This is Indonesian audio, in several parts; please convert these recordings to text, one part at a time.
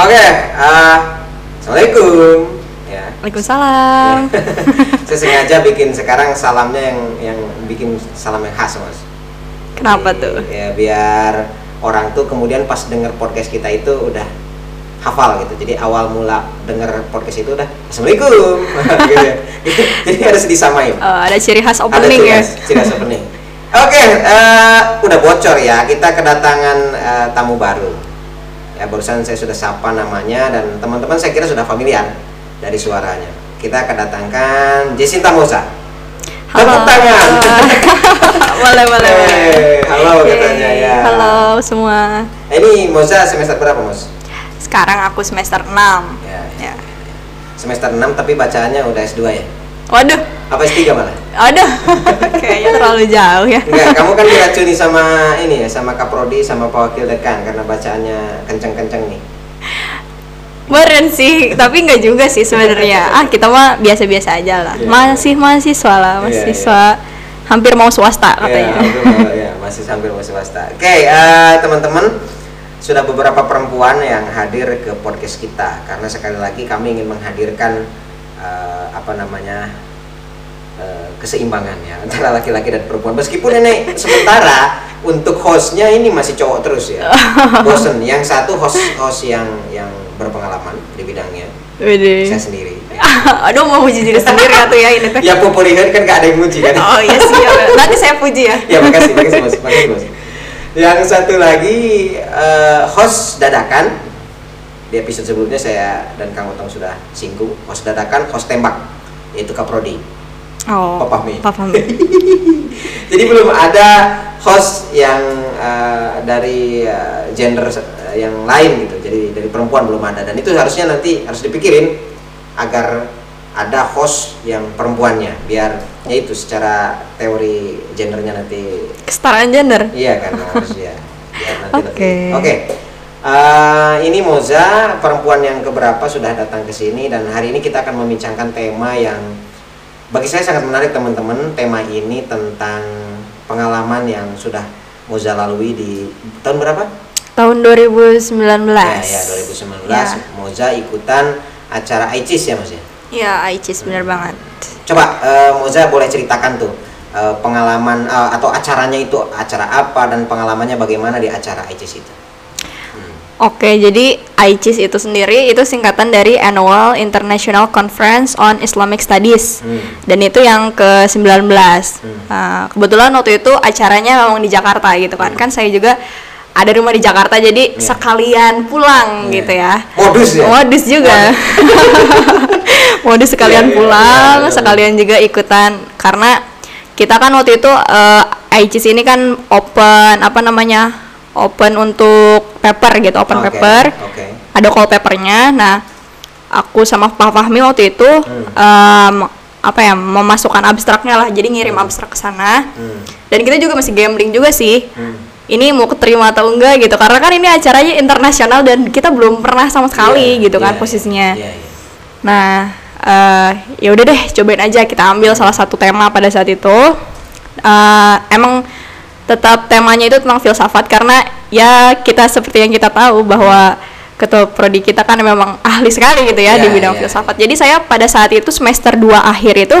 Oke, uh, assalamualaikum. Ya. Waalaikumsalam. Saya sengaja bikin sekarang salamnya yang yang bikin salam yang khas mas. Kenapa Jadi, tuh? Ya biar orang tuh kemudian pas denger podcast kita itu udah hafal gitu. Jadi awal mula denger podcast itu udah assalamualaikum. gitu. ya. Jadi harus disamain. Oh, ada ciri khas Ada opening ciri ya. ciri khas opening. Oke, eh, udah bocor ya. Kita kedatangan eh, tamu baru. Ya barusan saya sudah sapa namanya dan teman-teman saya kira sudah familiar dari suaranya. Kita kedatangan Jacinta Moza. Tepuk tangan. boleh, boleh, boleh. Eh, halo Yeay, katanya ya. Halo semua. Eh, Ini Moza semester berapa, Mos? Sekarang aku semester 6. Ya, Ya. semester 6 tapi bacaannya udah S2 ya. Waduh, Apa S3 malah? aduh. Kayaknya terlalu jauh ya. Enggak, kamu kan diracuni sama ini ya, sama Kaprodi sama Pak Wakil Dekan karena bacaannya kenceng-kenceng nih. Beren sih, tapi nggak juga sih sebenarnya. Ah, kita mah biasa-biasa aja lah. Iya, Masih mahasiswa lah, Iya, mahasiswa hampir mau swasta katanya. Ya, itu mau- ya, masih sambil masih swasta. Oke, eh, teman-teman, sudah beberapa perempuan yang hadir ke podcast kita karena sekali lagi kami ingin menghadirkan eh, apa namanya eh, keseimbangan ya antara laki-laki dan perempuan. Meskipun ini sementara untuk hostnya ini masih cowok terus ya, bosen. Yang satu host host yang yang berpengalaman di bidangnya, Widih. saya sendiri. Aduh mau puji diri sendiri atuh ya ini teh. Ya populer kan gak ada yang muji kan? Oh iya sih, ya. nanti saya puji ya. ya makasih makasih bos makasih bos yang satu lagi eh, host dadakan di episode sebelumnya saya dan Kang Otong sudah singgung host dadakan host tembak yaitu Kaprodi Oh, Papa Mi. Papa Mi. jadi belum ada host yang eh, dari eh, gender eh, yang lain gitu jadi dari perempuan belum ada dan itu harusnya nanti harus dipikirin agar ada host yang perempuannya biar ya itu secara teori gendernya nanti Kesetaraan gender. Iya kan harus ya. Biar nanti Oke. Oke. Eh, ini Moza perempuan yang keberapa sudah datang ke sini dan hari ini kita akan membincangkan tema yang bagi saya sangat menarik teman-teman. Tema ini tentang pengalaman yang sudah Moza lalui di tahun berapa? Tahun 2019. Ya, ya 2019 Ya. Moza ikutan acara ICIS ya Mas ya. Iya, Aicis bener banget. Coba eh, Moza boleh ceritakan tuh eh, pengalaman eh, atau acaranya itu acara apa dan pengalamannya bagaimana di acara ICIS itu. Hmm. Oke, jadi ICIS itu sendiri itu singkatan dari Annual International Conference on Islamic Studies. Hmm. Dan itu yang ke-19. Hmm. Nah, kebetulan waktu itu acaranya memang di Jakarta gitu kan. Kan saya juga ada rumah di Jakarta jadi Iya. sekalian pulang Iya. gitu ya. Modus ya? Modus juga. Modus sekalian Iya, iya, pulang, iya, iya. sekalian juga ikutan karena kita kan waktu itu eh, ICIS ini kan open apa namanya? Open untuk paper gitu, open Oke, paper. Oke. Ada call papernya. Nah, aku sama Pak Fahmi waktu itu Hmm. em, apa ya memasukkan abstraknya lah jadi ngirim abstrak ke sana Hmm. dan kita juga masih gambling juga sih Hmm. ini mau keterima atau enggak gitu karena kan ini acaranya internasional dan kita belum pernah sama sekali Iya, gitu kan iya, posisinya Iya, iya. nah eh, ya udah deh cobain aja kita ambil salah satu tema pada saat itu Eh, emang tetap temanya itu tentang filsafat karena ya kita seperti yang kita tahu bahwa ketua prodi kita kan memang ahli sekali gitu ya Iya, di bidang iya, filsafat jadi saya pada saat itu semester 2 akhir itu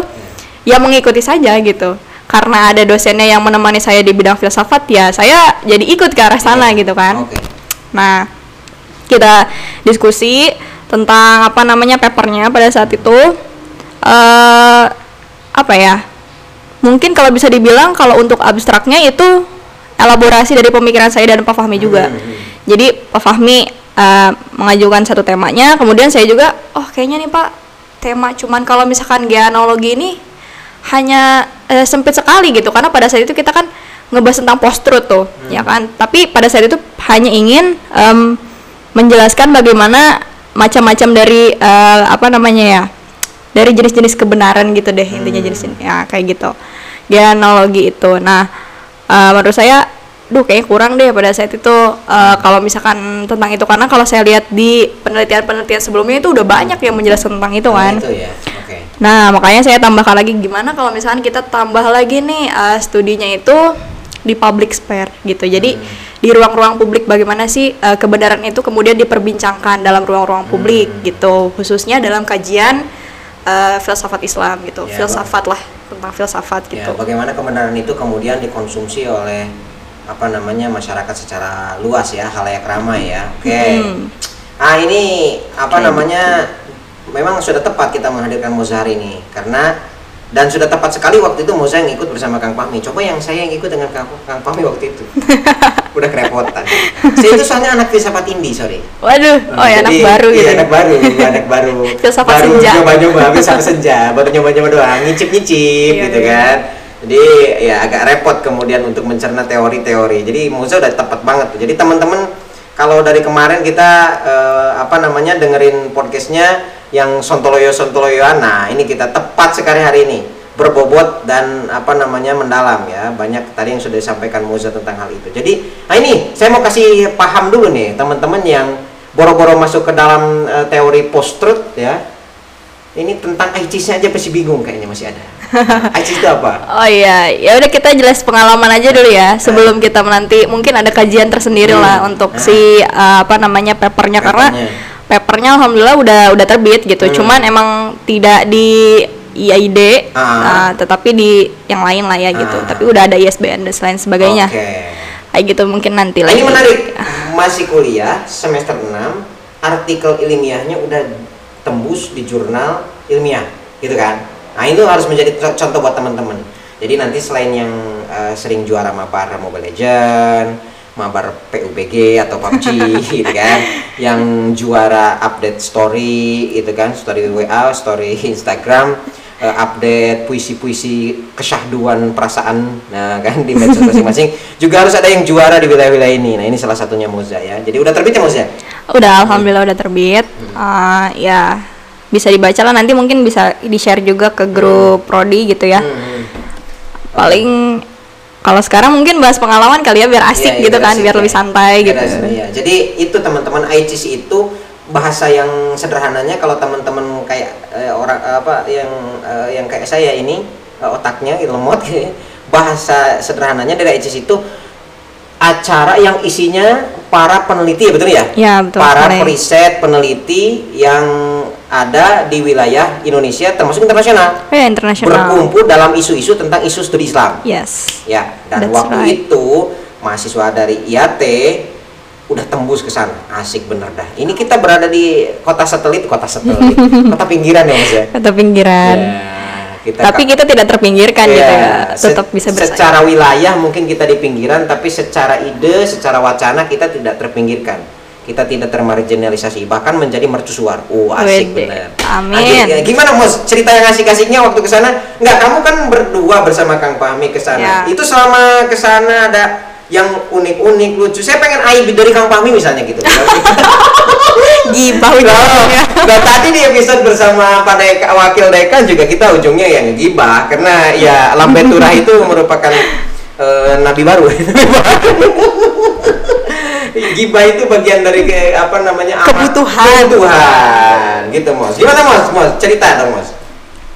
ya mengikuti saja gitu karena ada dosennya yang menemani saya di bidang filsafat ya saya jadi ikut ke arah sana Iya. gitu kan Oke. Nah, kita diskusi tentang apa namanya papernya pada saat itu eh apa ya? Mungkin kalau bisa dibilang kalau untuk abstraknya itu elaborasi dari pemikiran saya dan Pak Fahmi juga. Hmm, hmm. Jadi Pak Fahmi eh, mengajukan satu temanya, kemudian saya juga, oh kayaknya nih Pak tema cuman kalau misalkan geanologi ini hanya eh, sempit sekali gitu. Karena pada saat itu kita kan ngebahas tentang post truth tuh ya kan? Tapi pada saat itu hanya ingin em, menjelaskan bagaimana macam-macam dari eh, apa namanya ya dari jenis-jenis kebenaran gitu deh intinya jenis ya kayak gitu. Genealogi itu. Nah eh, menurut saya duh kayaknya kurang deh pada saat itu eh, kalau misalkan tentang itu karena kalau saya lihat di penelitian-penelitian sebelumnya itu udah banyak yang menjelaskan tentang itu Nah, kan itu ya. Nah, makanya saya tambahkan lagi gimana kalau misalkan kita tambah lagi nih uh, studinya itu di public spare gitu. Jadi Hmm. di ruang-ruang publik bagaimana sih uh, kebenaran itu kemudian diperbincangkan dalam ruang-ruang publik Hmm. gitu khususnya dalam kajian uh, filsafat Islam gitu Ya, filsafat lah tentang filsafat Ya, gitu bagaimana kebenaran itu kemudian dikonsumsi oleh apa namanya masyarakat secara luas ya, halayak ramai ya. Oke. Hmm. Ah ini apa Kayak namanya? Memang sudah tepat kita menghadirkan Moza hari ini karena dan sudah tepat sekali waktu itu Moza yang ikut bersama Kang Pahmi. Coba yang saya yang ikut dengan Kang, Kang Pahmi waktu itu. Udah kerepotan. Saya itu soalnya anak filsafat Indi, sorry. waduh oh ya anak baru iya, gitu anak baru, iya, anak baru. Filsafat baru senja. nyoba-nyoba, filsafat senja, baru nyoba-nyoba doang, nyicip-nyicip Iya, gitu iya. kan. Jadi ya agak repot kemudian untuk mencerna teori-teori. Jadi Musa udah tepat banget tuh. Jadi teman-teman kalau dari kemarin kita eh, apa namanya dengerin podcastnya yang sontoloyo sontoloyoan, nah ini kita tepat sekali hari ini berbobot dan apa namanya mendalam ya banyak tadi yang sudah disampaikan Muza tentang hal itu. Jadi nah ini saya mau kasih paham dulu nih teman-teman yang boro-boro masuk ke dalam eh, teori post truth ya. Ini tentang ICIS-nya aja masih bingung kayaknya masih ada. ICIS itu apa? Oh iya, ya udah kita jelas pengalaman aja dulu ya sebelum kita menanti mungkin ada kajian tersendiri Hmm. lah untuk Nah. si uh, apa namanya papernya karena Papernya. papernya alhamdulillah udah udah terbit gitu. Hmm. Cuman emang tidak di IAID Ah. uh, tetapi di yang lain lah ya gitu. Ah. Tapi udah ada ISBN dan lain sebagainya. Oke. Kayak gitu mungkin nanti lagi. ini menarik. Masih kuliah semester 6, artikel ilmiahnya udah tembus di jurnal ilmiah, gitu kan? Nah, itu harus menjadi co- contoh buat teman-teman. Jadi nanti selain yang eh, sering juara mabar Mobile Legend, mabar PUBG atau PUBG gitu kan, yang juara update story itu kan, story WA, story Instagram, eh, update puisi-puisi kesyahduan perasaan nah kan di medsos masing-masing juga harus ada yang juara di wilayah-wilayah ini nah ini salah satunya Moza ya jadi udah terbit ya Moza Udah alhamdulillah udah terbit. Hmm. Uh, ya bisa dibaca lah nanti mungkin bisa di-share juga ke grup prodi gitu ya. Hmm. paling kalau sekarang mungkin bahas pengalaman kali ya biar asik Iya, iya, gitu kan asik biar ya. lebih santai Biar gitu asik, iya. jadi itu teman-teman ICC itu bahasa yang sederhananya kalau teman-teman kayak eh, orang apa yang eh, yang kayak saya ini eh, otaknya gitu, lemot bahasa sederhananya dari ICC itu acara yang isinya para peneliti ya betul ya ya betul para sekali. periset peneliti yang ada di wilayah Indonesia termasuk internasional. Ya internasional. Berkumpul dalam isu-isu tentang isu studi Islam. Yes. Ya dan That's waktu right. itu mahasiswa dari IAT udah tembus ke sana. Asik bener dah. Ini kita berada di kota satelit kota satelit. Kota pinggiran ya mas ya? Kata pinggiran. Ya, kita tapi kita tidak terpinggirkan gitu Iya, ya tetap se- bisa bersaing secara wilayah mungkin kita di pinggiran tapi secara ide secara wacana kita tidak terpinggirkan kita tidak termarginalisasi bahkan menjadi mercusuar oh asik Wede. bener. Amin. Nah, gi- gimana Mos? Cerita yang asik-asiknya waktu ke sana nggak kamu kan berdua bersama Kang Pahmi ke sana Ya. itu selama ke sana ada yang unik-unik lucu. Saya pengen aib dari Kang Pahmi misalnya gitu. Gibah ujungnya. nah, tadi di episode bersama Pak Deka, Wakil Dekan juga kita ujungnya yang gibah. Karena ya Lambe Turah itu merupakan eh, nabi baru. gibah itu bagian dari ke, apa namanya Kebutuhan. kebutuhan gitu Mos. Gimana Mos? Mos cerita dong Mos.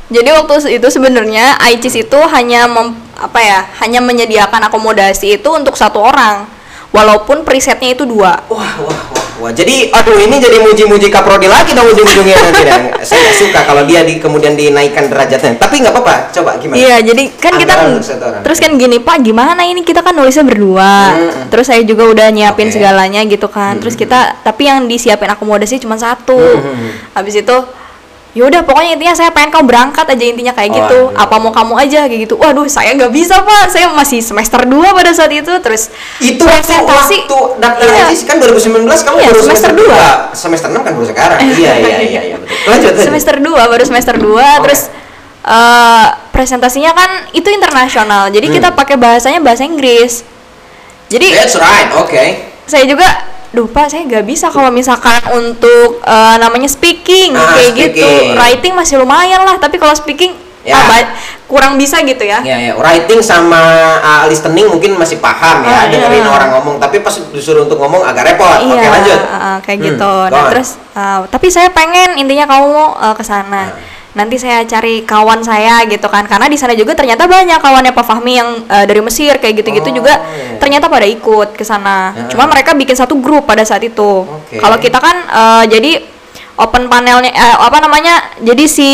jadi waktu itu sebenarnya ICIS itu hanya mem- apa ya hanya menyediakan akomodasi itu untuk satu orang walaupun presetnya itu dua Wah, wah, wah, wah. Jadi, aduh, ini jadi muji-muji Kaprodi lagi dong ujung-ujungnya nanti. Dan saya nggak suka kalau dia di, kemudian dinaikkan derajatnya. Tapi nggak apa-apa. Coba gimana? Iya, jadi kan kita Anggaran orang. terus kan gini Pak, gimana ini kita kan nulisnya berdua. Hmm. Terus saya juga udah nyiapin Oke. segalanya gitu kan. Terus kita tapi yang disiapin akomodasi cuma satu. Hmm. Habis itu yaudah pokoknya intinya saya pengen kau berangkat aja intinya kayak Oh, gitu. aduh. Apa mau kamu aja kayak gitu. Waduh, saya nggak bisa Pak. Saya masih semester 2 pada saat itu. Terus itu waktu, presentasi waktu daftar Iya. ICIS kan 2019 kamu Iya, baru semester dua. dua. semester 6 kan baru sekarang iya iya iya iya betul lanjut semester 2 baru semester 2 terus eh, presentasinya kan itu internasional. Jadi Hmm. kita pakai bahasanya bahasa Inggris. Jadi that's right oke saya juga duh pak saya nggak bisa kalau misalkan untuk eh, namanya speaking Ah, kayak speaking. gitu. Writing masih lumayan lah tapi kalau speaking Ya. ah, kurang bisa gitu ya. Ya ya. Writing sama uh, listening mungkin masih paham ya Ah, dengerin iya. orang ngomong. Tapi pas disuruh untuk ngomong agak repot. Oke lanjut. ah, kayak Hmm, gitu. nah terus ah, tapi saya pengen intinya kamu mau eh, ke Ah. sana nanti saya cari kawan saya gitu kan karena di sana juga ternyata banyak kawannya Pak Fahmi yang eh, dari Mesir kayak gitu-gitu Oh, juga iya. ternyata pada ikut ke sana Heeh. cuma mereka bikin satu grup pada saat itu Oke. kalau kita kan eh, jadi open panelnya eh, apa namanya jadi si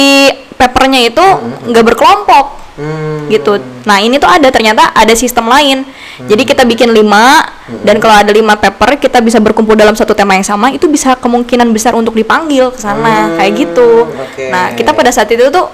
papernya itu nggak berkelompok Hmm. gitu. Nah ini tuh ada ternyata ada sistem lain. Jadi kita bikin lima dan kalau ada lima paper kita bisa berkumpul dalam satu tema yang sama itu bisa kemungkinan besar untuk dipanggil ke sana Hmm, kayak gitu. oke. Nah kita pada saat itu tuh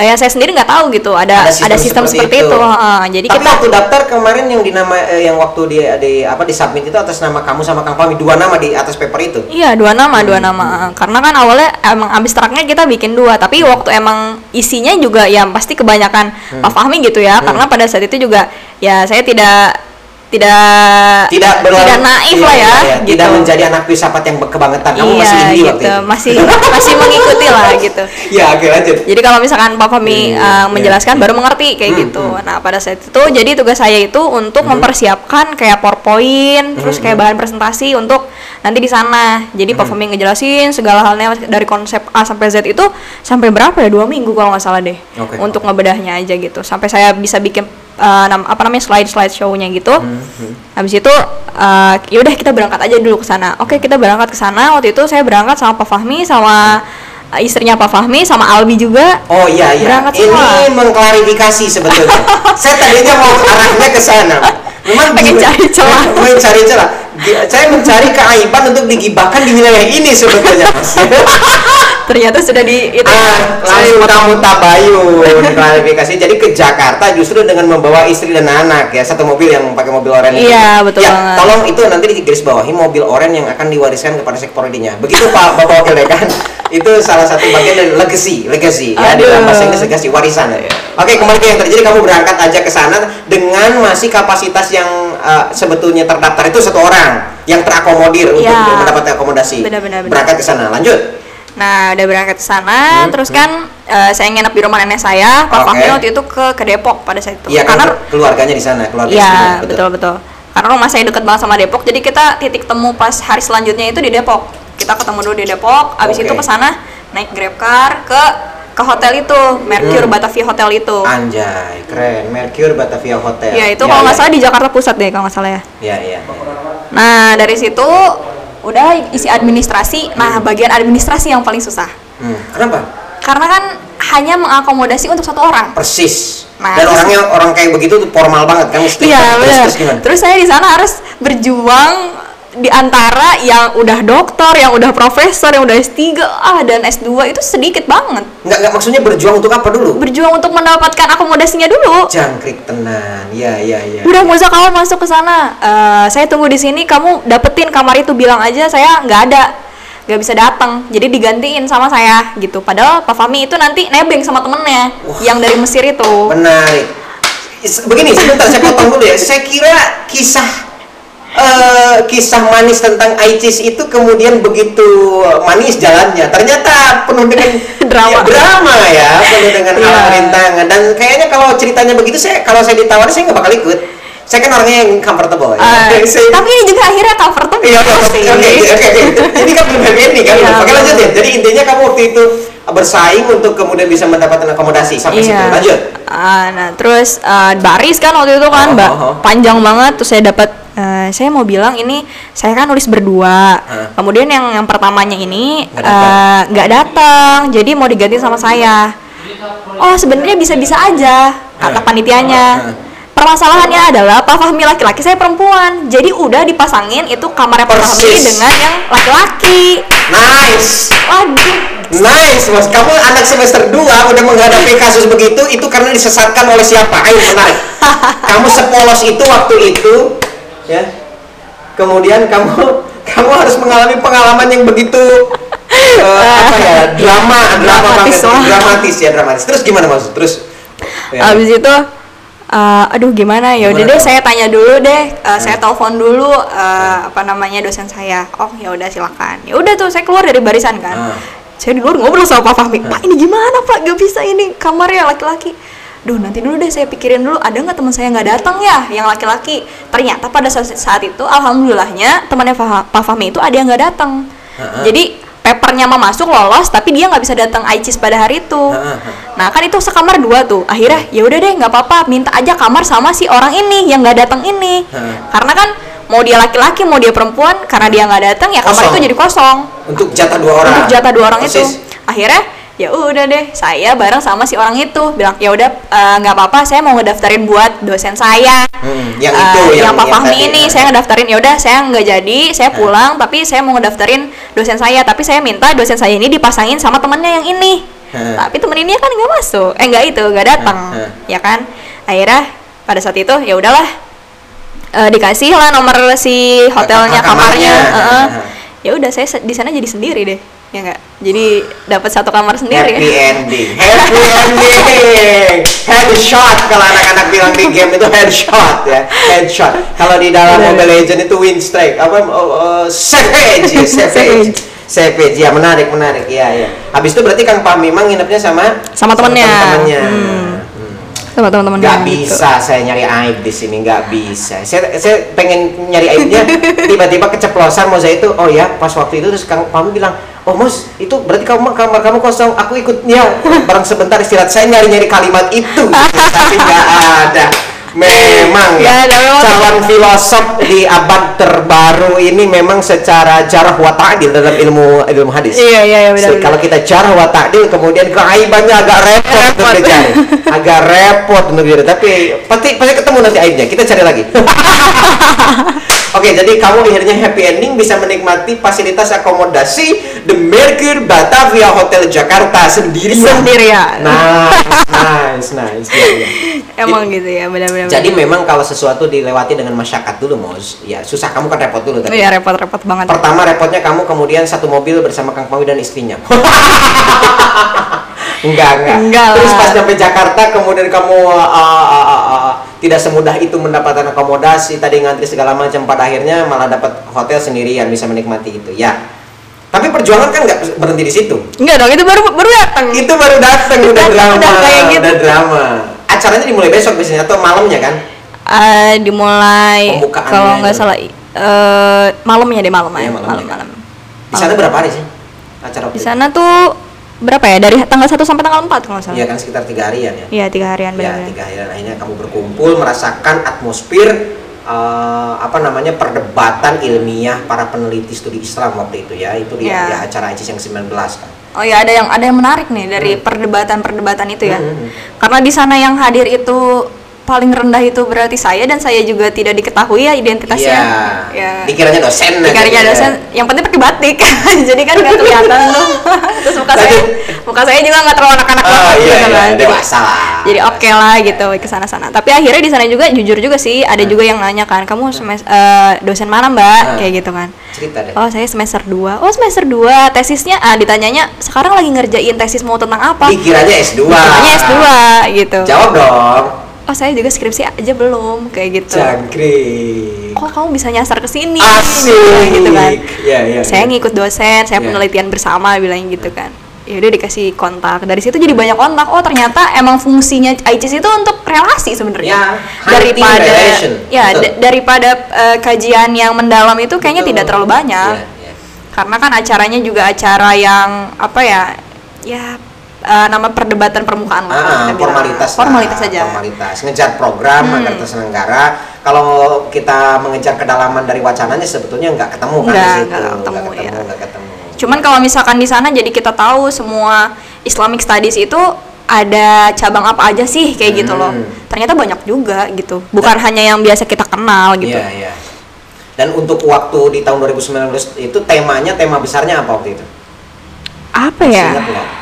ya saya sendiri nggak tahu gitu. Ada ada sistem, seperti, itu. Heeh, jadi Tapi kita waktu daftar kemarin yang dinama eh, yang waktu di, di apa di submit itu atas nama kamu sama Kang Fahmi dua nama di atas paper itu. Iya dua nama dua nama. Karena kan awalnya emang abstraknya kita bikin dua tapi waktu emang isinya juga ya pasti kebanyakan Pak Fahmi gitu ya karena pada saat itu juga ya saya tidak tidak Tidak berlalu, tidak naif iya, lah ya, iya, iya. gitu. Tidak menjadi anak filsafat yang kebangetan. Kamu iya masih indie gitu waktu itu. masih masih mengikuti lah gitu. Ya, oke lanjut. Jadi kalau misalkan Pak Fahmi Iya, uh, menjelaskan iya. baru mengerti kayak Hmm, gitu. Nah pada saat itu jadi tugas saya itu untuk mempersiapkan kayak PowerPoint, terus Hmm, kayak bahan presentasi untuk nanti di sana. Jadi Pak Fahmi ngejelasin segala halnya dari konsep A sampai Z itu sampai berapa ya dua minggu kalau nggak salah deh Oke. untuk ngebedahnya aja gitu. Sampai saya bisa bikin uh, nam- apa namanya slide slide show-nya gitu. Hmm, hmm. Habis itu uh, yaudah kita berangkat aja dulu ke sana. Oke, kita berangkat ke sana. Waktu itu saya berangkat sama Pak Fahmi sama uh, istrinya Pak Fahmi sama Albi juga. Oh iya iya. Berangkat Ini semua. mengklarifikasi sebetulnya. Saya tadinya mau arahnya ke sana. Memang Pengen cari celah. Pengen cari celah. Saya mencari keaiban untuk digibahkan di wilayah ini sebetulnya. Ternyata sudah di itu. Ah, saya langsung kamu tabayun klarifikasi. Jadi ke Jakarta justru dengan membawa istri dan anak ya satu mobil yang pakai mobil oren itu. Iya, betul ya, banget. Tolong itu nanti di garis bawahi mobil oren yang akan diwariskan kepada sekuritinya. Begitu Pak Bapak Wakil Dekan. itu salah satu bagian dari legacy, legacy ya di dalam bahasa Inggris legacy warisan. Oke, kembali ke yang terjadi kamu berangkat aja ke sana dengan masih kapasitas yang uh, sebetulnya terdaftar itu satu orang yang terakomodir untuk Iya. mendapat akomodasi. Benar, benar, benar. Berangkat ke sana. Lanjut. Nah, udah berangkat ke sana, terus kan uh, saya nginep di rumah nenek saya. Pak Hmm, Oke. Fahmi waktu itu ke ke Depok pada saat itu. Iya Karena keluarganya di sana, keluarga Iya, istrinya, betul betul. Karena rumah saya deket banget sama Depok, jadi kita titik temu pas hari selanjutnya itu di Depok. Kita ketemu dulu di Depok, abis Oke. itu ke sana naik Grab car ke ke hotel itu, Mercure Hmm. Batavia Hotel itu. Anjay, keren. Mercure Batavia Hotel. Ya itu kalau nggak salah di Jakarta Pusat deh kalau nggak salah ya. Iya, iya. Nah dari situ udah isi administrasi. Nah bagian administrasi yang paling susah, Hmm. Kenapa? karena kan hanya mengakomodasi untuk satu orang. Persis. Nah, Dan terus- orangnya orang kayak begitu tuh formal banget kan mesti. Iya terus, terus? Terus saya di sana harus berjuang di antara yang udah dokter, yang udah profesor, yang udah S3 ah dan S2 itu sedikit banget. Enggak enggak maksudnya berjuang untuk apa dulu? Berjuang untuk mendapatkan akomodasinya dulu. Jangkrik tenan. Iya, iya, iya. Udah nggak usah kamu masuk ke sana. Eh, saya tunggu di sini. Kamu dapetin kamar itu bilang aja saya nggak ada, nggak bisa datang. Jadi digantiin sama saya gitu. Padahal Pak Fahmi itu nanti nebeng sama temennya Wah. yang dari Mesir itu. Menarik. Begini, sebentar saya potong dulu ya. Saya kira kisah eh, kisah manis tentang ICIS itu kemudian begitu manis jalannya. Ternyata penuh dengan Drama. ya, drama ya, penuh dengan hal rintangan. Dan kayaknya kalau ceritanya begitu, saya kalau saya ditawari saya nggak bakal ikut. Saya kan orangnya yang comfortable. ya. Eh, Saya- tapi ini juga akhirnya comfortable Iya, oke, oke, sih. oke. Ini kan belum happy kan? Iya, Oke, lanjut ya. Jadi intinya kamu waktu itu bersaing untuk kemudian bisa mendapatkan akomodasi sampai situ. Lanjut. Ah, nah terus eh, baris kan waktu itu kan Oh, oh, oh. panjang banget terus saya dapat eh, saya mau bilang ini saya kan nulis berdua. Ah. Kemudian yang yang pertamanya ini Nggak datang. nggak datang. Jadi mau diganti sama saya. Oh, sebenarnya bisa-bisa aja kata Ah. panitianya. Ah. Permasalahannya adalah Pak Fahmi laki-laki, saya perempuan. Jadi udah dipasangin itu kamarnya Pak Fahmi dengan yang laki-laki. Nice. Waduh, Nice, Mas. Kamu anak semester 2 udah menghadapi kasus begitu, itu karena disesatkan oleh siapa? Ayo menarik. Kamu sepolos itu waktu itu, ya. Kemudian kamu kamu harus mengalami pengalaman yang begitu eh, apa ya? Drama, drama Dramatis banget. Dramatis ya, dramatis. Terus gimana, Mas? Terus ya. Abis itu, eh, aduh gimana ya? Udah deh, saya tanya dulu deh. Eh, Saya telepon dulu eh, apa namanya dosen saya. Oh ya udah silakan. Ya udah tuh saya keluar dari barisan kan. Ah. Saya di luar ngobrol sama Pak Fahmi. Pak ini gimana Pak? Gak bisa ini kamarnya laki-laki. Duh nanti dulu deh saya pikirin dulu ada nggak teman saya nggak datang ya yang laki-laki. Ternyata pada saat, saat itu alhamdulillahnya temannya Pak Fahmi itu ada yang nggak datang. Jadi paper rappernya mau masuk lolos tapi dia nggak bisa datang ICIS pada hari itu Ah, ah. nah kan itu sekamar dua tuh akhirnya ya udah deh nggak apa-apa minta aja kamar sama si orang ini yang nggak datang ini karena kan mau dia laki-laki mau dia perempuan karena dia nggak datang ya kamar Kosong. itu jadi kosong Untuk jatah dua orang. untuk jatah dua orang itu Persis. akhirnya ya udah deh saya bareng sama si orang itu. Bilang ya udah eh, nggak apa-apa saya mau ngedaftarin buat dosen saya. Hmm, yang Eh, itu yang, Pak Fahmi ini ya. saya ngedaftarin. Ya udah saya nggak jadi saya pulang tapi saya mau ngedaftarin dosen saya. Tapi saya minta dosen saya ini dipasangin sama temennya yang ini. Hah. tapi temen ini kan nggak masuk. Eh nggak itu nggak datang. Hah. ya kan? Akhirnya pada saat itu ya udahlah. Eh, dikasih lah nomor si hotelnya Kamarnya. kamarnya. Heeh. Hah. ya udah saya di sana jadi sendiri deh. Ya nggak jadi dapat satu kamar sendiri Happy ending. Happy ending. Headshot kalau anak-anak bilang di game itu headshot ya. Headshot. Kalau di dalam. Mobile Legend itu win strike. Apa oh, oh, savage, ya, savage. Savage. Ya menarik, menarik. Iya, iya. Habis itu berarti Kang Pam memang nginepnya sama Sama temennya. teman-temannya. Hmm. Hmm. Sama teman-teman Nggak gitu. bisa saya nyari aib di sini, nggak bisa. Saya, saya pengen nyari aibnya, tiba-tiba keceplosan Moza itu, oh ya, pas waktu itu terus Kang Pami bilang, oh Mos, itu berarti kamu kamar kamu kosong, aku ikutnya bareng sebentar istirahat. Saya nyari-nyari kalimat itu, tapi nggak ada. Memang ya, calon filosof di abad terbaru ini memang secara jarah wa ta'dil dalam ilmu ilmu hadis. Iya, iya, iya, benar. Kalau kita jarah wa ta'dil kemudian keaibannya agak repot untuk dicari. Agak repot untuk dicari. Tapi pasti pasti ketemu nanti aibnya. Kita cari lagi. Oke, jadi kamu akhirnya happy ending bisa menikmati fasilitas akomodasi The Mercure Batavia Hotel Jakarta sendirian. Sendirian. Nice, nice, nice. Iya. emang gitu ya benar-benar Jadi memang kalau sesuatu dilewati dengan masyarakat dulu, Mos, ya susah kamu kan repot dulu tadi. Iya repot-repot banget. Pertama repotnya kamu kemudian satu mobil bersama Kang Pawi dan istrinya. enggak, enggak. Enggak lah. Terus pas sampai Jakarta kemudian kamu uh, uh, uh, uh, uh, tidak semudah itu mendapatkan akomodasi, tadi ngantri segala macam pada akhirnya malah dapat hotel sendirian bisa menikmati itu. Ya. Tapi perjuangan kan nggak berhenti di situ. Enggak dong, itu baru baru datang. Itu baru datang udah Udah- drama, udah kayak gitu. udah drama. Acaranya dimulai besok biasanya atau malamnya kan? Eh, dimulai kalau nggak salah eh malamnya deh malam Iya, ya, malamnya malam malam. Di sana berapa hari sih? Acara Di sana tuh berapa ya? Dari tanggal 1 sampai tanggal 4 kalau nggak salah. Iya kan sekitar tiga harian ya. Iya, tiga harian ya benar-benar. tiga harian akhirnya kamu berkumpul merasakan atmosfer eh, apa namanya perdebatan ilmiah para peneliti studi Islam waktu itu ya itu di, Ya. di acara ICIS yang 19 kan Oh ya ada yang ada yang menarik nih dari perdebatan-perdebatan itu ya. Hmm, hmm, hmm. Karena di sana yang hadir itu paling rendah itu berarti saya dan saya juga tidak diketahui ya identitasnya. Iya. Ya. dikiranya dosen Dikarinya aja, dosen, yang penting pakai batik, jadi kan nggak kelihatan tuh. Terus muka saya, muka saya juga nggak terlalu anak-anak oh banget iya, gitu iya kan. Jadi- dewasa Jadi oke lah gitu ke sana-sana. Tapi akhirnya di sana juga jujur juga sih, ada juga yang nanya kan, kamu semes- eh, dosen mana mbak? Hmm. Kayak gitu kan. cerita deh Oh saya semester 2 Oh semester 2 Tesisnya ah, ditanyanya Sekarang lagi ngerjain tesis mau tentang apa? dikiranya S2 Dikiranya S2 gitu jawab dong Oh saya juga skripsi aja belum Kayak gitu jangkrik Kok kamu bisa nyasar ke sini? gitu kan Iya, iya, Saya iya. ngikut dosen Saya Iya. penelitian bersama Bilang gitu kan ya udah dikasih kontak dari situ jadi banyak kontak oh ternyata emang fungsinya ICIS itu untuk relasi sebenarnya Ya, daripada relation. ya da- daripada eh, kajian yang mendalam itu kayaknya Betul. tidak terlalu banyak Iya, iya. karena kan acaranya juga acara yang apa ya ya eh, nama perdebatan permukaan lah Ah, kita bilang. formalitas lah, formalitas saja formalitas ngejar program Hmm. agar terselenggara kalau kita mengejar kedalaman dari wacananya sebetulnya nggak ketemu kan Nggak, di situ nggak ketemu, nggak ketemu, ya. nggak ketemu. cuman kalau misalkan di sana jadi kita tahu semua Islamic Studies itu ada cabang apa aja sih kayak gitu loh Hmm. ternyata banyak juga gitu bukan hanya yang biasa kita kenal gitu Iya, iya. Dan untuk waktu di tahun 2019 itu temanya tema besarnya apa waktu itu? apa Masih ya ingat?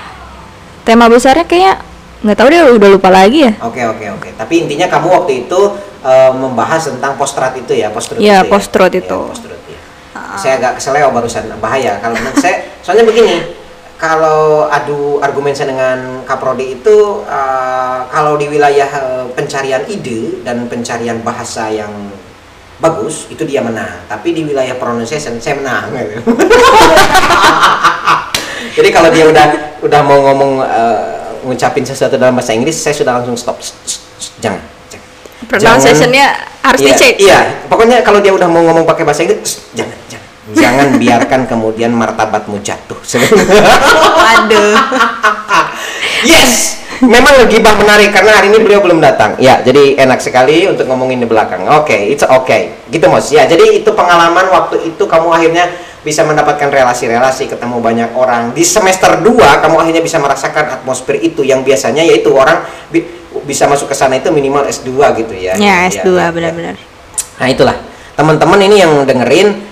Tema besarnya kayak nggak tahu deh udah lupa lagi ya Oke oke oke. Tapi intinya kamu waktu itu eh, membahas tentang post-truth itu ya, post-truth Iya, itu ya? post-truth Iya, itu. post-truth, iya. Saya agak keseleo barusan bahaya kalau menurut saya. Soalnya begini, kalau adu argumen saya dengan Kaprodi itu eh, kalau di wilayah eh, pencarian ide dan pencarian bahasa yang bagus itu dia menang. Tapi di wilayah pronunciation saya menang. Jadi kalau dia udah udah mau ngomong eh, ngucapin sesuatu dalam bahasa Inggris, saya sudah langsung stop. Jangan. jangan. pronunciationnya harus Iya, dicek Iya, pokoknya kalau dia udah mau ngomong pakai bahasa Inggris, jangan, jangan. Jangan biarkan kemudian martabatmu jatuh. Waduh. yes, memang gibah menarik karena hari ini beliau belum datang. Ya, jadi enak sekali untuk ngomongin di belakang. Oke, it's okay. Gitu Mos. Ya, jadi itu pengalaman waktu itu kamu akhirnya bisa mendapatkan relasi-relasi, ketemu banyak orang. Di semester 2 kamu akhirnya bisa merasakan atmosfer itu yang biasanya yaitu orang bi- bisa masuk ke sana itu minimal S2 gitu ya. Ya, S2 ya, ya. benar-benar. Nah, itulah. Teman-teman ini yang dengerin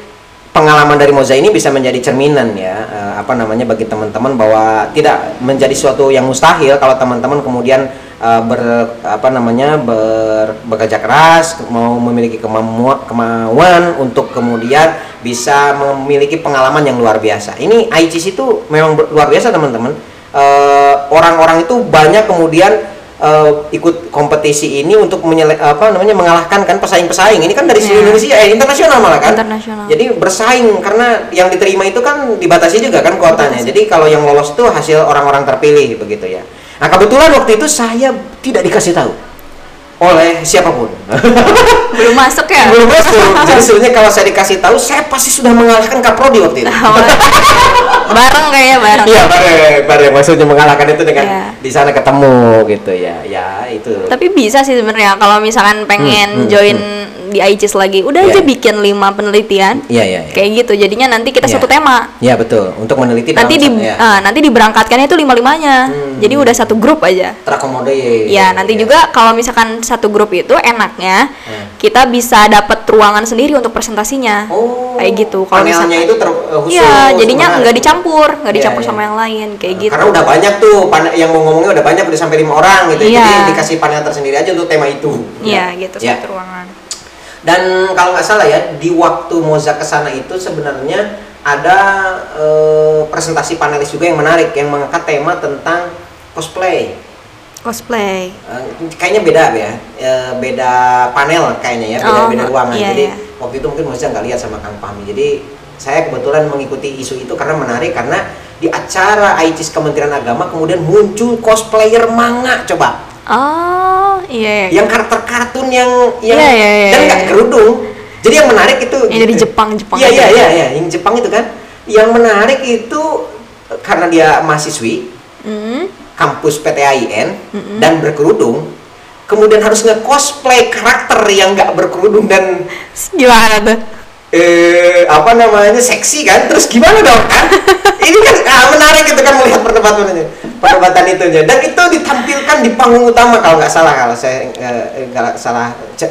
pengalaman dari Moza ini bisa menjadi cerminan ya apa namanya bagi teman-teman bahwa tidak menjadi suatu yang mustahil kalau teman-teman kemudian eh, ber apa namanya ber, bekerja keras mau memiliki kemauan untuk kemudian bisa memiliki pengalaman yang luar biasa. Ini ICIS itu memang luar biasa teman-teman. Eh, Orang-orang itu banyak kemudian eh, ikut kompetisi ini untuk menyele, apa namanya mengalahkan kan pesaing-pesaing. Ini kan dari seluruh Iya. Indonesia eh internasional malah kan. Internasional. Jadi bersaing karena yang diterima itu kan dibatasi juga kan kuotanya. Jadi kalau yang lolos itu hasil orang-orang terpilih begitu ya. Nah kebetulan waktu itu saya tidak dikasih tahu oleh siapa pun. Belum masuk ya? Belum masuk. Jadi sebenarnya kalau saya dikasih tahu, saya pasti sudah mengalahkan Kaprodi waktu itu. bareng kayaknya bareng. Iya, bareng, bareng. Maksudnya mengalahkan itu dengan Iya. di sana ketemu gitu ya. Ya itu. Tapi bisa sih sebenarnya kalau misalkan pengen Hmm, hmm, join di ICIS lagi, udah Iya. aja bikin 5 penelitian. Iya, iya, iya. Kayak gitu. Jadinya nanti kita Iya. satu tema. Ya betul. Untuk meneliti Nanti di ya. ah, nanti diberangkatkannya itu lima-limanya. Hmm. Jadi udah satu grup aja. terakomodir. Ya, nanti juga kalau misalkan satu grup itu enaknya Hmm. kita bisa dapat ruangan sendiri untuk presentasinya. Oh, Kayak gitu. Kalau misalkan itu ter, eh, khusus. Iya, jadinya nggak dicampur, nggak Iya, dicampur iya. sama yang lain kayak gitu. Karena udah banyak tuh yang mau ngomongnya udah banyak udah sampai lima orang gitu. Iya. Jadi dikasih panel tersendiri aja untuk tema itu. Iya, gitu Ya. satu ruangan. Dan kalau nggak salah ya di waktu Moza ke sana itu sebenarnya ada eh, presentasi panelis juga yang menarik yang mengangkat tema tentang cosplay. Cosplay. Eh, kayaknya beda ya, Eh, beda panel kayaknya ya, beda, Oh, beda ruangan. iya, Jadi iya. waktu itu mungkin Moza nggak lihat sama Kang Fahmi. Jadi saya kebetulan mengikuti isu itu karena menarik karena di acara ICIS Kementerian Agama kemudian muncul cosplayer manga coba Oh, iya. yang karakter kartun yang yang Iya, iya, iya, dan iya. nggak kerudung jadi yang menarik itu Yang dari Jepang, Jepang iya aja. iya iya iya yang Jepang itu kan yang menarik itu eh, karena dia mahasiswi Hmm. kampus PTAIN Mm-mm. dan berkerudung kemudian harus nge-cosplay karakter yang nggak berkerudung dan Gimana tuh? eh apa namanya seksi kan terus gimana dong kan ini kan ah, menarik gitu kan melihat perdebatan ini perdebatan itu dan itu ditampilkan di panggung utama kalau nggak salah kalau saya eh, nggak salah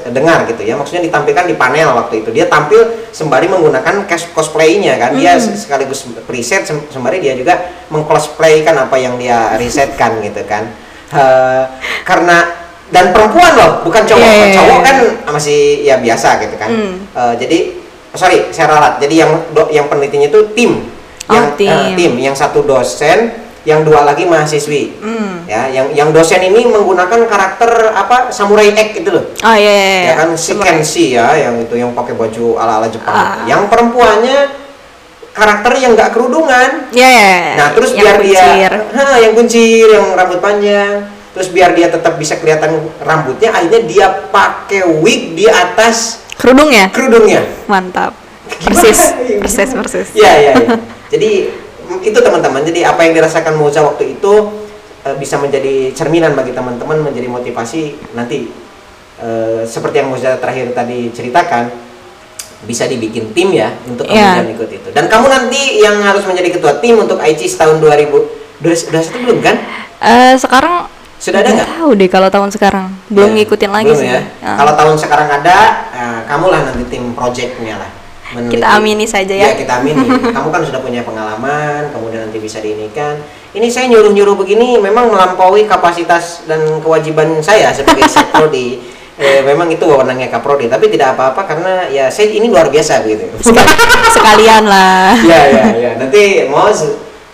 dengar gitu ya. Maksudnya ditampilkan di panel waktu itu. Dia tampil sembari menggunakan cos- cosplaynya kan. Dia Hmm. sekaligus riset sem- sembari dia juga mengcosplaykan apa yang dia risetkan gitu kan. Eh, karena dan perempuan loh bukan cowok. Iya, iya, iya. cowok kan masih ya biasa gitu kan. Hmm. Eh, jadi sorry saya ralat. Jadi yang do- yang penelitinya itu tim. Oh, yang tim. eh, tim. Yang satu dosen yang dua lagi mahasiswi Hmm. ya yang yang dosen ini menggunakan karakter apa samurai X itu loh Oh iya, iya, iya. ya kan si. Kenshi ya yang itu yang pakai baju ala ala Jepang Ah. yang perempuannya karakter yang nggak kerudungan Iya, iya, iya. Nah, terus Yang biar kuncir. dia ha, yang kuncir, yang rambut panjang. Terus biar dia tetap bisa kelihatan rambutnya, akhirnya dia pakai wig di atas kerudung ya? kerudungnya. Mantap. Persis, persis, persis. Iya, iya, iya. Jadi mm, itu teman-teman. Jadi apa yang dirasakan Moza waktu itu eh, bisa menjadi cerminan bagi teman-teman, menjadi motivasi nanti eh, seperti yang Moza terakhir tadi ceritakan bisa dibikin tim ya untuk Iya. kemudian ikut itu. Dan kamu nanti yang harus menjadi ketua tim untuk ICIS tahun 2000 udah udah satu belum kan? Eh, sekarang Sudah ada nggak tahu deh kalau tahun sekarang. Belum Ya, ngikutin lagi belum sih. ya. Ah. Kalau tahun sekarang ada, eh, kamulah nanti tim projectnya lah. Meneliti. Kita amini saja ya. kita amini. Kamu kan sudah punya pengalaman, kemudian nanti bisa diinikan. Ini saya nyuruh-nyuruh begini memang melampaui kapasitas dan kewajiban saya sebagai sekprodi. Eh, memang itu wewenangnya kaprodi, tapi tidak apa-apa karena ya saya ini luar biasa begitu. Sekalian lah. ya ya ya nanti mau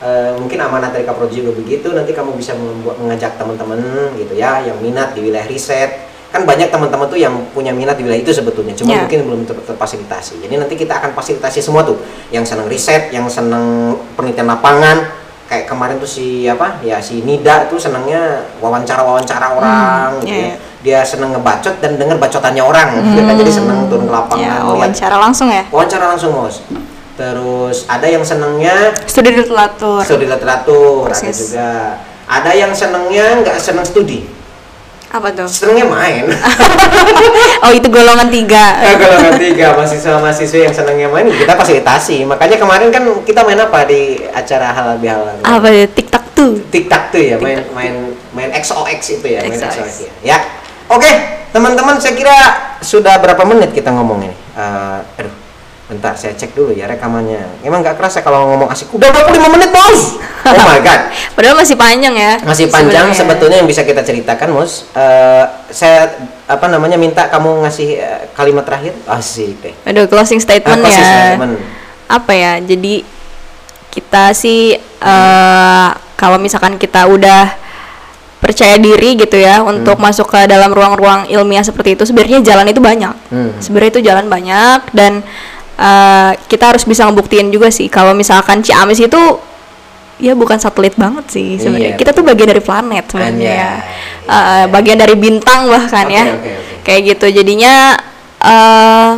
eh, mungkin amanat dari Kaprodi juga begitu nanti kamu bisa membuat mengajak teman-teman gitu ya yang minat di wilayah riset kan banyak teman-teman tuh yang punya minat di wilayah itu sebetulnya cuma Ya. mungkin belum ter- terfasilitasi jadi nanti kita akan fasilitasi semua tuh yang senang riset yang senang penelitian lapangan kayak kemarin tuh si apa ya si Nida tuh senangnya wawancara wawancara orang gitu iya, ya. iya. dia senang ngebacot dan dengar bacotannya orang Dia kan jadi senang turun ke lapangan Ya, lihat wawancara langsung ya. wawancara langsung bos terus ada yang senangnya Studi literatur. studi literatur ada juga ada yang senangnya nggak senang studi Apa tuh? senangnya main Oh itu golongan tiga. Nah, golongan tiga mahasiswa-mahasiswa yang senangnya main kita fasilitasi makanya kemarin kan kita main apa di acara halal bihalal Apa ya? Tiktok tuh. tiktak tuh ya main main main XOX itu ya main XOX. Ya ya oke teman-teman saya kira sudah berapa menit kita ngomong ini Eh, aduh bentar saya cek dulu ya rekamannya emang nggak kerasa kalau ngomong asik udah 25 menit bos oh my god Padahal masih panjang ya. masih panjang sebenarnya. sebetulnya yang bisa kita ceritakan mus Eh, saya apa namanya minta kamu ngasih eh, kalimat terakhir asik deh Aduh closing statement Apa sih ya. statement? Apa ya? Jadi kita sih eh, kalau misalkan kita udah percaya diri gitu ya untuk masuk ke dalam ruang-ruang ilmiah seperti itu sebenarnya jalan itu banyak. Hmm. Sebenarnya itu jalan banyak dan eh, kita harus bisa ngebuktiin juga sih kalau misalkan Ciamis itu ya bukan satelit banget sih sebenarnya. Iya, Kita tuh bagian dari planet sebenarnya. Eh, bagian dari bintang bahkan Oke, ya. oke, oke. Kayak gitu. Jadinya eh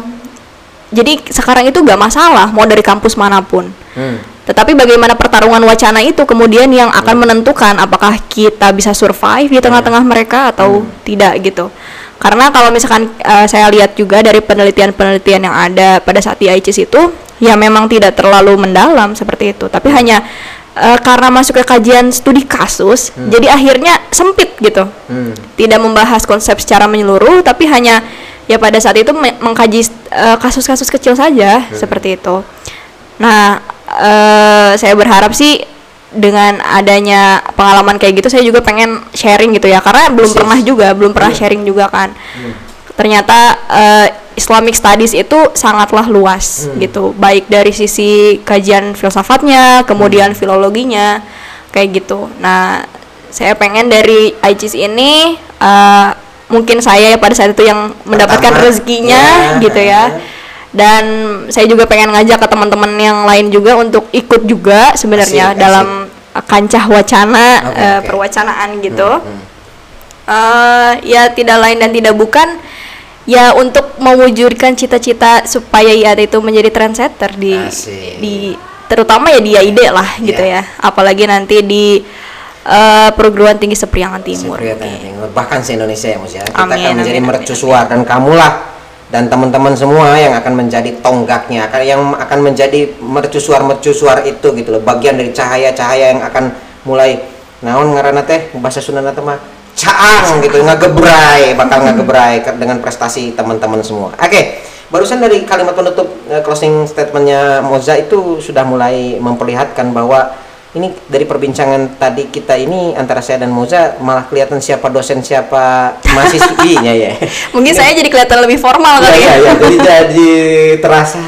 jadi sekarang itu gak masalah mau dari kampus mana pun. Hmm. Tetapi bagaimana pertarungan wacana itu kemudian yang akan menentukan apakah kita bisa survive di tengah-tengah mereka atau tidak gitu. Karena kalau misalkan eh, saya lihat juga dari penelitian-penelitian yang ada pada saat di ICIS itu ya memang tidak terlalu mendalam seperti itu, tapi hanya eh, karena masuk ke kajian studi kasus, jadi akhirnya sempit gitu. Hmm. Tidak membahas konsep secara menyeluruh tapi hanya ya pada saat itu me- mengkaji eh, kasus-kasus kecil saja seperti itu. Nah, eh, saya berharap sih dengan adanya pengalaman kayak gitu saya juga pengen sharing gitu ya karena belum Persis. pernah juga belum pernah Iya. sharing juga kan. Ternyata eh, Islamic Studies itu sangatlah luas Hmm. gitu, baik dari sisi kajian filsafatnya, kemudian filologinya kayak gitu. Nah, saya pengen dari ICIS ini eh, mungkin saya pada saat itu yang mendapatkan Pertama, rezekinya ya, gitu ya ya. dan saya juga pengen ngajak ke teman-teman yang lain juga untuk ikut juga sebenarnya dalam kancah wacana Oke, eh, oke. perwacanaan gitu Hmm, hmm. Eh, ya tidak lain dan tidak bukan ya untuk mewujudkan cita-cita supaya IAT itu menjadi trendsetter di Asik. di terutama ya di IAID lah gitu Iya. ya apalagi nanti di eh, perguruan tinggi Sepriangan Timur Sepriangan Timur. bahkan se Indonesia ya Mus ya kita Amin, akan menjadi mercusuar dan kamulah dan teman-teman semua yang akan menjadi tonggaknya akan yang akan menjadi mercusuar mercusuar itu gitu loh. Bagian dari cahaya-cahaya yang akan mulai naon ngaranna teh? Bahasa Sunda mah caang gitu ngagebrai bakal ngagebrai ke- dengan prestasi teman-teman semua. Oke barusan dari kalimat penutup eh, closing statementnya Moza itu sudah mulai memperlihatkan bahwa ini dari perbincangan tadi kita ini antara saya dan Moza malah kelihatan siapa dosen siapa mahasiswinya ya. mungkin saya jadi kelihatan lebih formal Iya kali iya ya ya. jadi jadi terasa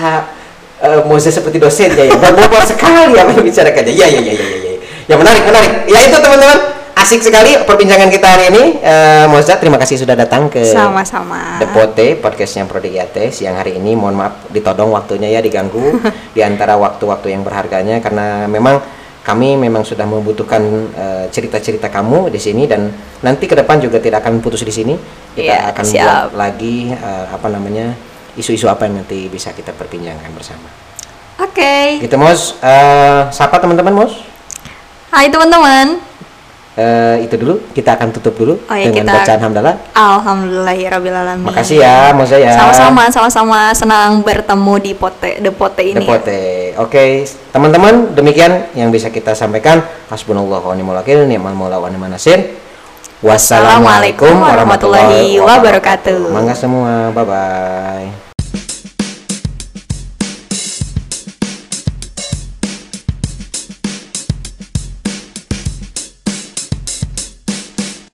eh, Moza seperti dosen ya ya. Berbobot sekali apa yang bicarakannya. Iya iya iya iya iya. Ya menarik menarik. Ya itu teman-teman asik sekali perbincangan kita hari ini. Eh, Moza terima kasih sudah datang ke sama-sama The Pote podcastnya Prodigate siang hari ini mohon maaf ditodong waktunya ya diganggu di antara waktu-waktu yang berharganya karena memang kami memang sudah membutuhkan eh, cerita-cerita kamu di sini dan nanti ke depan juga tidak akan putus di sini. Kita Iya, akan siap. buat lagi eh, apa namanya isu-isu apa yang nanti bisa kita perbincangkan bersama. Oke. Gitu Mos. Eh, sapa teman-teman Mos? Hai teman-teman Eh, itu dulu kita akan tutup dulu Oh ya, dengan kita- bacaan hamdalah Alhamdulillahirrabbilalamin makasih ya Moza ya Sama-sama, sama-sama senang bertemu di Pote, The Pote ini. ya. Depote. Oke, teman-teman, demikian yang bisa kita sampaikan. Hasbunallah wa ni'mal wakil, ni'mal maula wa ni'mal nasir. Wassalamualaikum warahmatullahi wabarakatuh. Mangga semua, bye bye.